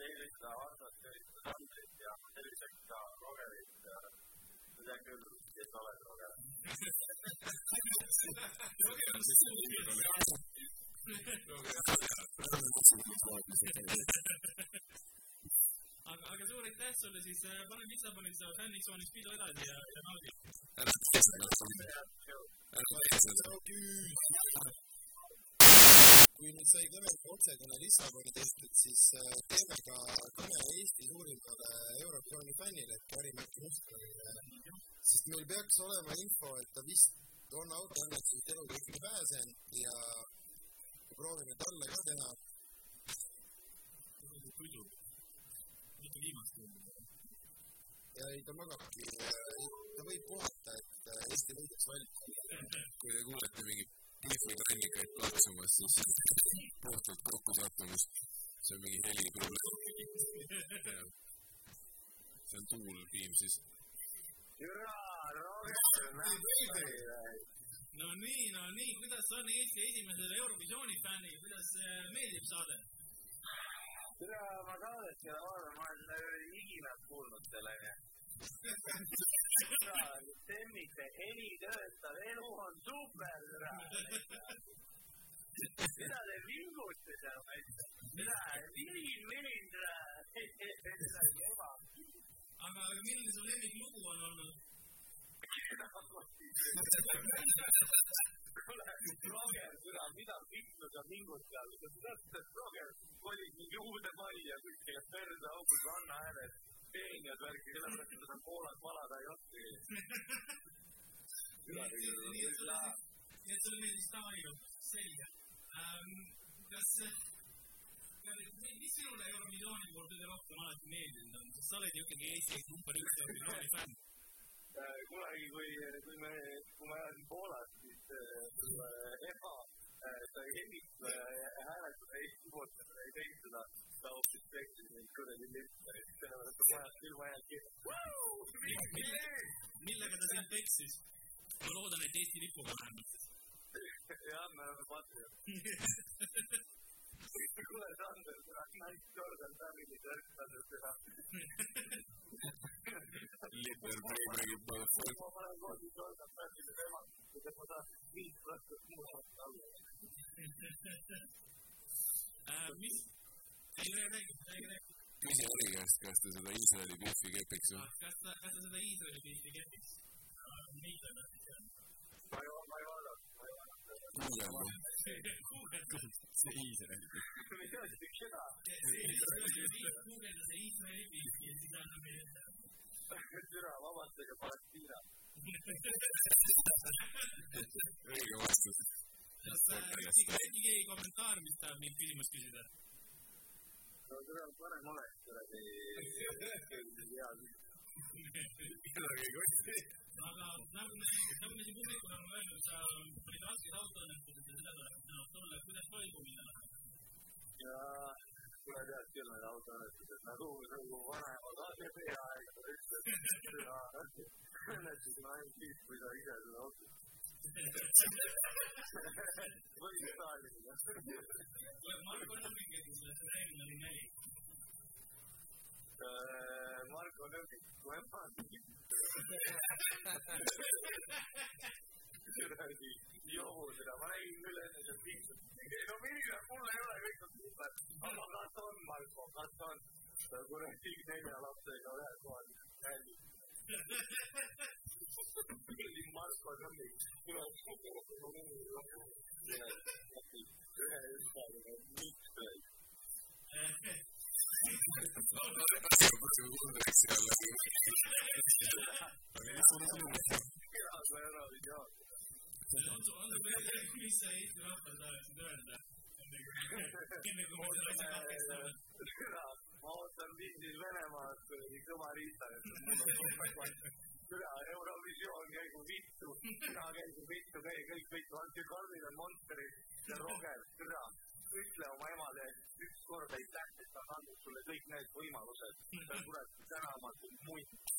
tervitada Arnold, tervitada Andrit ja tervitada ka Rogerit. ma tean küll, kes sa oled, Roger. Roger on siis aga, aga suur aitäh sulle siis, pane Lissaboni sa fänniksoonis pidu edasi ja, ja naudi. ära tee seda, ära tee seda. kui nüüd sai kõnelt otsekõne Lissaboni tehtud, siis teeme ka kõne Eesti suurimale Eurovisiooni fännile, et Kari-Märki Mustrile. sest meil peaks olema info, et ta vist on autoõnnetusest ikkagi pääsenud ja proovime talle ka teha. puidu, mitte viimast ja ei, ta magabki, ta võib puhata, et Eesti võidaks valida. kui te kuulete mingi pihvikrannikaid plaksumas, siis puhtalt kokkusattumus. see on mingi heliprobleem. see on tuul Viimsis. türa, Roger, näed. No nii, no nii, kuidas on Eesti esimesele Eurovisiooni fännil, kuidas meeldib saade? tere, ma saadet ei vaadanud, ma olen higinat kuulnud selle, onju. Temmik, see heli töötab, elu on super, tere. mida te vingute seal, tere, vilin, vilin, tere. eba. aga, aga milline su lemmiklugu on olnud? kuule, Roger, kuule, mida vittu sa vingutad, Roger kolis mingi uude majja kuskile perse august ranna ääres, teenijad värki, sellepärast et ta Poolas valada ei oskagi. nii et et sulle meeldis Taanilu, selge kas, mis sinule Eurovisiooni puhul kõige rohkem alati meeldinud on, sest sa oled ju ikkagi Eesti number üks Eurovisiooni fänn. kunagi, kui, kui me, kui ma elasin Poolas, siis äh, ema äh, sai helistuse ja hääletada Eesti poolt, ei teinud seda, ta hoopis peksis neid kuradi lippe, sellepärast et majas külma jääbki. millega ta sind peksis? ma loodan, et Eesti lipuga vähemalt. jah, me oleme patriot. kuule, Sander, nice Jordan Family värk, Sander, teha. Liverpooli mängib motherfucker. ma panen koodi Jordan Family teema, kui ma saan viis aastat muudatust alla. Äh, mis, ei räägi, räägi, räägi, räägi. küsi Harri käest, kas ta seda Iisraeli Biffi kepiks või? kas ta, kas ta seda Iisraeli pilti kepiks? mida ta siis on? ma ei, ma ei vaadanud, ma ei vaadanud. seda? guugelda see Iisraeli pilti ja siis anna meile türa, vabastage Palestiina. õige vastus. keegi kommentaar, mis tahab mind küsimust küsida? no türa, parem oleks kuradi hea kedagi ei kotti. aga nagu me, nagu me siin publikul oleme öelnud, sa olid raskes autoõnnetuses ja seda tuleb kuidas toimumine on? ja kuule tead küll need autoõnnetused nagu nagu vanaema ka see peaaegu ütles türa õnnetus on ainult siis kui sa ise seda autot või Stalinile kuule, Marko Nõmmik ütles, et see reegel oli nali. Marko Nõmmik kui ema kuradi johu seda ma nägin küll enne seal pingsut no milline mul ei ole kõik on super aga kas on Marko kas on ta kuradi nelja lapsega ühel kohal räägib kuradi Marko Nõmmik ühe ümbarga miks kuuleks jälle. kira sa ära ei tea on sul, on sul midagi, mis sa Eesti rahvale tahaksid öelda? enne kui me selle asja katkestame. türa, ma ootan pildil Venemaad kuradi kõva riistaga. türa, Eurovisioon käigu vittu, mina käigu vittu, käi kõik vittu, andke Karlil on Monsterid ja Roger, türa. ütle oma emale, et ükskord aitäh, et ta on andnud sulle kõik need võimalused. sa kurat tänamatu mutt.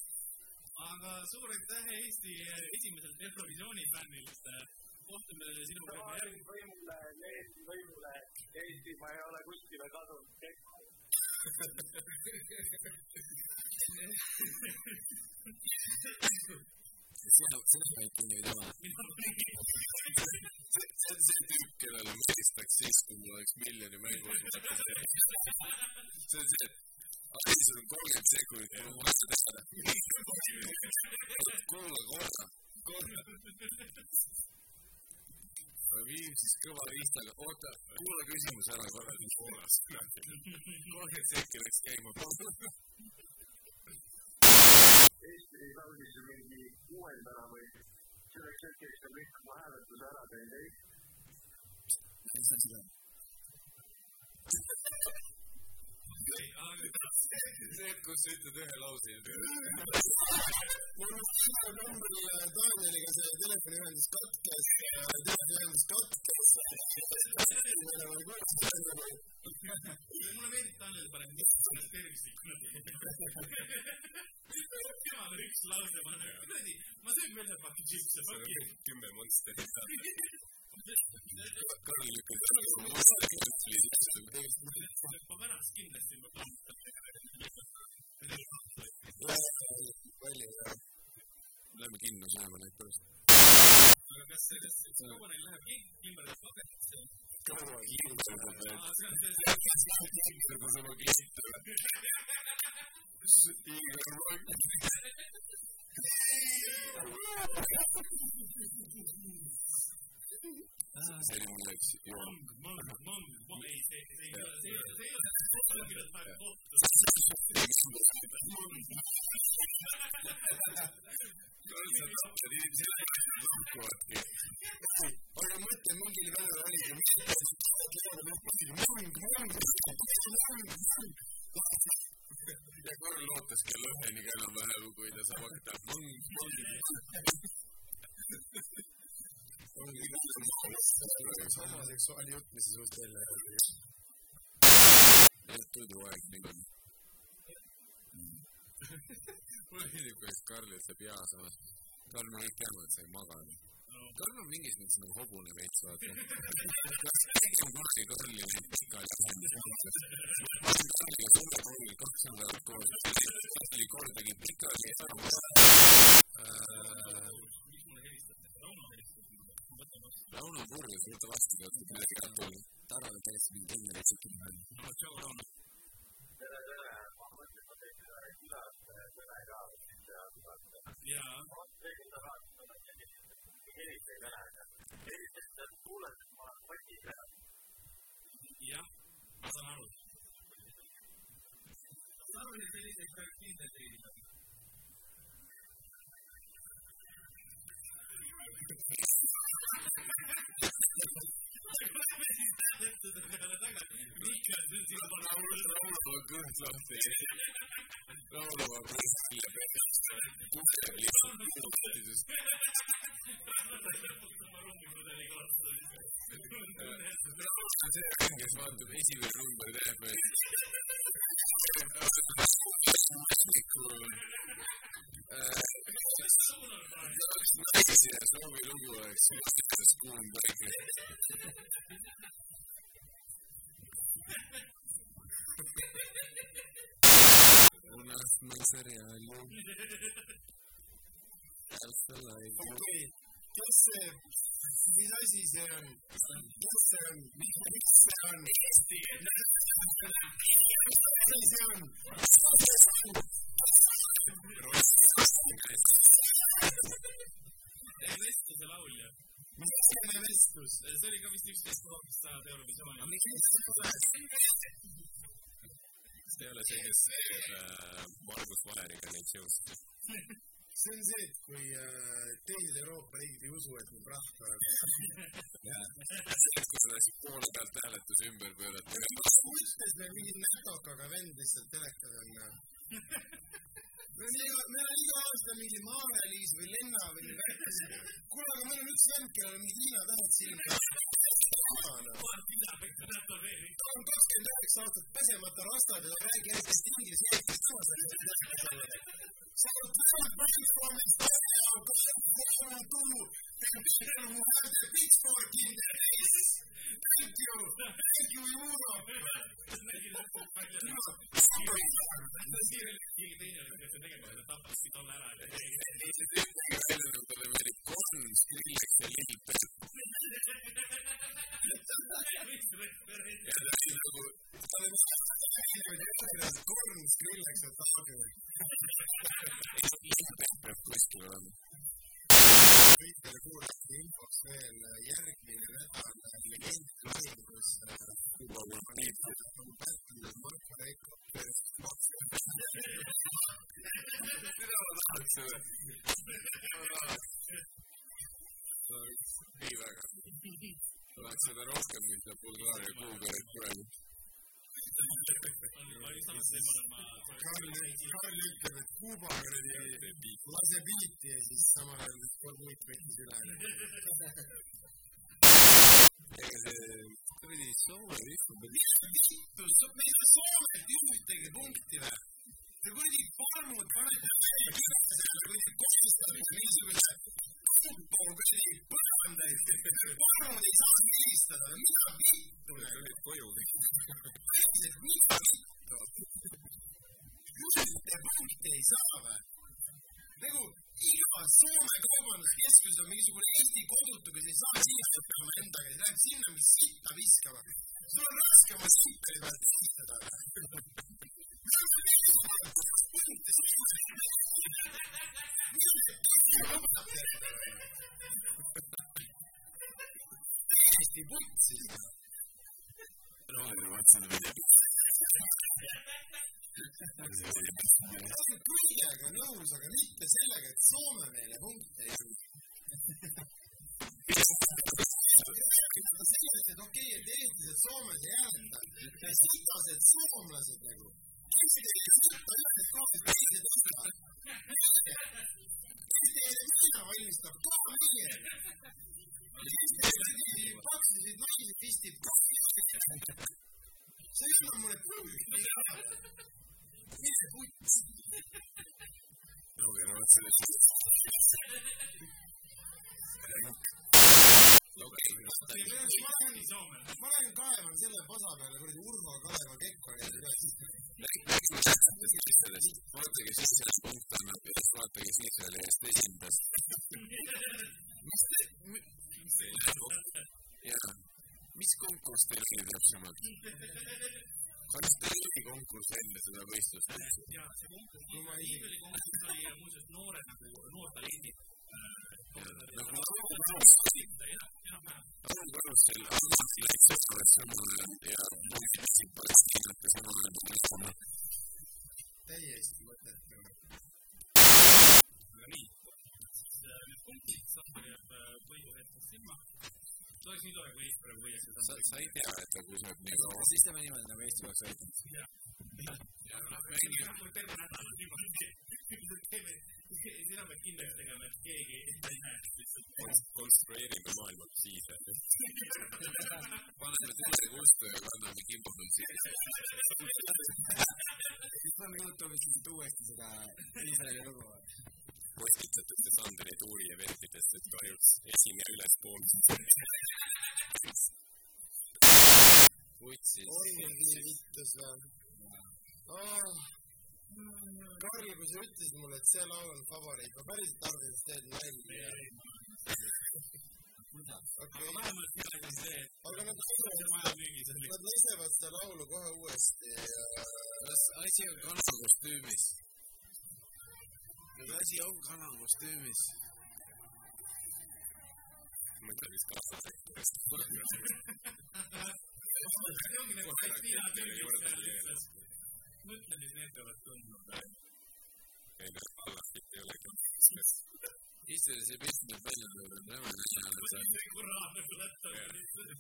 Aga suur aitäh Eesti esimeselt Eurovisiooni fännilt. kohtume sinuga juba järgmine. võimule, Eesti võimule, Eesti, ma ei ole kuskile kadunud. sina, sina või tema? see, on see tüüp, kellele ma helistaks siis, kui mul oleks miljoni mängu. see on see, et siis on kolmkümmend sekundit, mul on vaja teada. kuula korra, korra. viim siis kõva riistaga, oota, kuula küsimus ära korra siis korras. kolmkümmend sekki läks käima. Eesti ju mingi kuuendana või selleks hetkeks on kõik oma hääletuse ära teinud, ei? mis asi see on? see, et kus sa ütled ühe lause ja mul on samal numbril Danieliga see telefoniühendus katkes, telefoniühendus katkes. mulle meeldib Tanel paneb niisugust tervislikuna. temal on üks lause, ma nagu kuradi, ma söön veel ühe paki tšipse, kümme monsterit. Karl lükkas ära, kui ma et see oli ma pärast kindlasti ma palju ja lähme kinno sööma neid pärast. aga kas, kas, kaua neil läheb Kimberlit paketisse? kaua see, seda sama kliitu. Igor Mang. See oli mul üks joon. see, see see see see aga mõtle, mingil päeval oligi, mis mung, mung, ja Karl ootas kella üheni ka enam-vähem, kui ta saab hakata mang, mang. seksuaaljutt, mis sinust välja jäi. toiduaeg nüüd on. mulle meeldib, kuidas Karl ütleb jaa samas. Karl, me kõik teame, et sa ei maganud. Karl on mingis mõttes nagu hobune veits, vaata. kas keegi on kunagi Karli näinud pikali asenduses? ma olen Karliga suure kooli kaks nädalat koos. Karl oli kordagi pikali asenduses. miks Rauno Purgas, võta vastu, tead midagi head tulla. Taro on täiesti mingi teine retsepti peal. no tšau, Rauno. tere, tere, ma mõtlesin, et ma teen ühe külas kõne ka, siis ja jaa, ma tegin ta ka, ma mõtlesin, et helistaja kõnega. helistasin, et kuulen, et ma olen poti peal. jah, ma saan aru. ma saan aru, et selliseid peaks kindlasti teenima. Rauno on kõht lahti. Rauno on kõht välja peal. kuhjab lihtsalt kuhjadest. Rauno on see vend, kes vaatab esimene number teeb. naisi ja soovilugu oleks mõttes kuum päike. unastame seriaali. That's the life. okei, kes see, mis asi see on? kes see on? mis see on? mis asi see on? Neid seostab. see on see, et kui äh, teised Euroopa riigid ei usu, et nüüd rahva kui sa tahtsid poole pealt hääletuse ümber pöörata. mõttes meil mingi nätokaga vend lihtsalt telekas on. me oleme iga, aasta mingi Maarja-Liis või Lenna või värkis. kuule, aga meil on üks vend, kellel on mingi Hiina tähed silma. ta on kakskümmend üheksa aastat pesemata rastad ja ta räägib järjest inglise keeles. Kõikidele kuulajatele infoks veel järgmine nädal legend lahingus. juba kui on nii, Marko Reiko. mida ma tahaks seda? ma tahaks. ei väga. tahaks seda rohkem, kui seda Bulgaaria kuupäevat praegu. Karl, Karl ütleb, et Kuuba kuradi lase biiti ja siis samal ajal kord muid võttis üle. ega see kuradi Soome rihma peal. me ei ole Soomet ühtegi punkti või? see kuradi parmud panete kuradi kostustavad niisuguse tippu pidi põlema täiesti. varrud ei saa helistada, mida vittu. tulid koju kõik. päriselt, mida vittu? ühte punkti ei saa või? nagu iga Soome kaubanduskeskus on mingisugune Eesti kodutu, kes ei saa siia õppima endaga, siis läheb sinna mingi sitta viskama. sul on raske oma sitta juba sitada kõigega nõus, aga mitte sellega, et Soome meile punkte ei sellest, et okei, et eestlased Soomes ei hääleta, sitased soomlased nagu. kes teile võtta ühed kohad teised osa? Kes teile viina valmistab, too meie. kes teile paksisid naisi pistib, see ei anna mulle punkti ka. mis puts? roheline vaatasin, et. okei, ma lähen, ma lähen kaevan selle pasa peale kuradi Urho Kaleva Kekkoni üles. asjadest. vaatage siis, kes punkt annab siis vaatage siis oli eest esindas. jaa, mis konkurss teil oli täpsemalt? kas teil oli konkurss enne seda võistlust üldse? ja see konkurss, Iidoli konkurss oli muuseas noore nagu, noortalendid. Nagu enam-vähem. arukarussel Arnold läks sõbrad sa, sa sina pead kindlaks tegema, et keegi ei näe lihtsalt. konstrueerime maailma aktsiise. paneme tule kustu ja kanname kimbunud siia. siis paneme Youtube'is lihtsalt uuesti seda Iisraeli lugu. postitatakse Sanderi tuuri eventidest, et kahjuks esineja ülespool. vutsis. ongi vittus või? Karl, kui sa ütlesid mulle, et see laul on favoriit, ma päriselt arvasin, et see on nalja. okei, vähemalt midagi see, et aga nad lasevad, nad lasevad seda laulu kohe uuesti ja kas asi on kanakostüümis? kas asi on kanakostüümis? mõtle vist kassasektorist. see ongi nagu Kristiina Türgis seal lihtsalt. mõtle, mis need peavad tundma praegu. ei no halvasti ei olegi. istuda see pistmine välja tuleb, näeme näha, et see kurat nagu lihtsalt.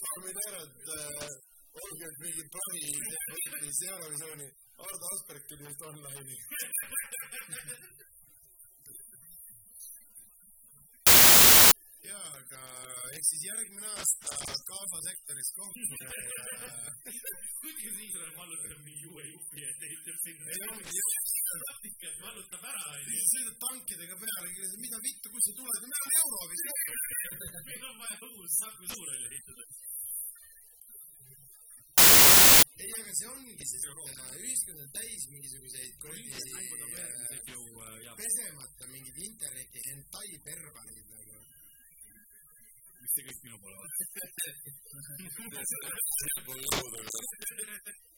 daamid ja härrad äh,, olge mingi plaani võttis Eurovisiooni, Ardo Asperg tuli just online'i. jaa, aga eks siis järgmine aasta Gaza sektoris kohtume ja kuigi Iisrael vallutab mingi uue jupi, et ehitab sinna. ei ongi et vallutab ära, onju. siis sõidad tankidega peale, mida vittu, kust sa tuled, meil on Eurovis. meil on vaja uus Saku Suurhall ehitada. ei, aga see ongi, sest äh, ühiskond on täis mingisuguseid kuradi äh, ja pesemata mingeid interneti hentai pervareid nagu. Mis see kõik minu poole vaatab.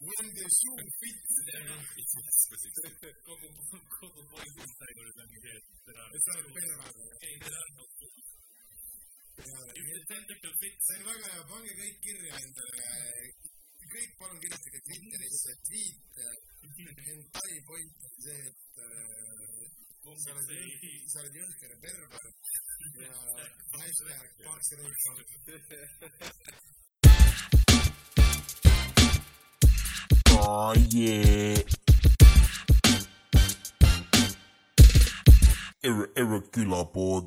When the shoe fits. kogu, kogu point Instagramis ongi see, et seda. sa oled pervar. ei, seda on. Tentacle fits. see on väga hea, pange kõik kirja endale. kõik palun kirjutage Twitterisse, tweet hentai point, see, et äh, sa oled, sa oled jõhker ja pervar ja hashtag paks rõõm. Oh yeah. Ir- irregular board.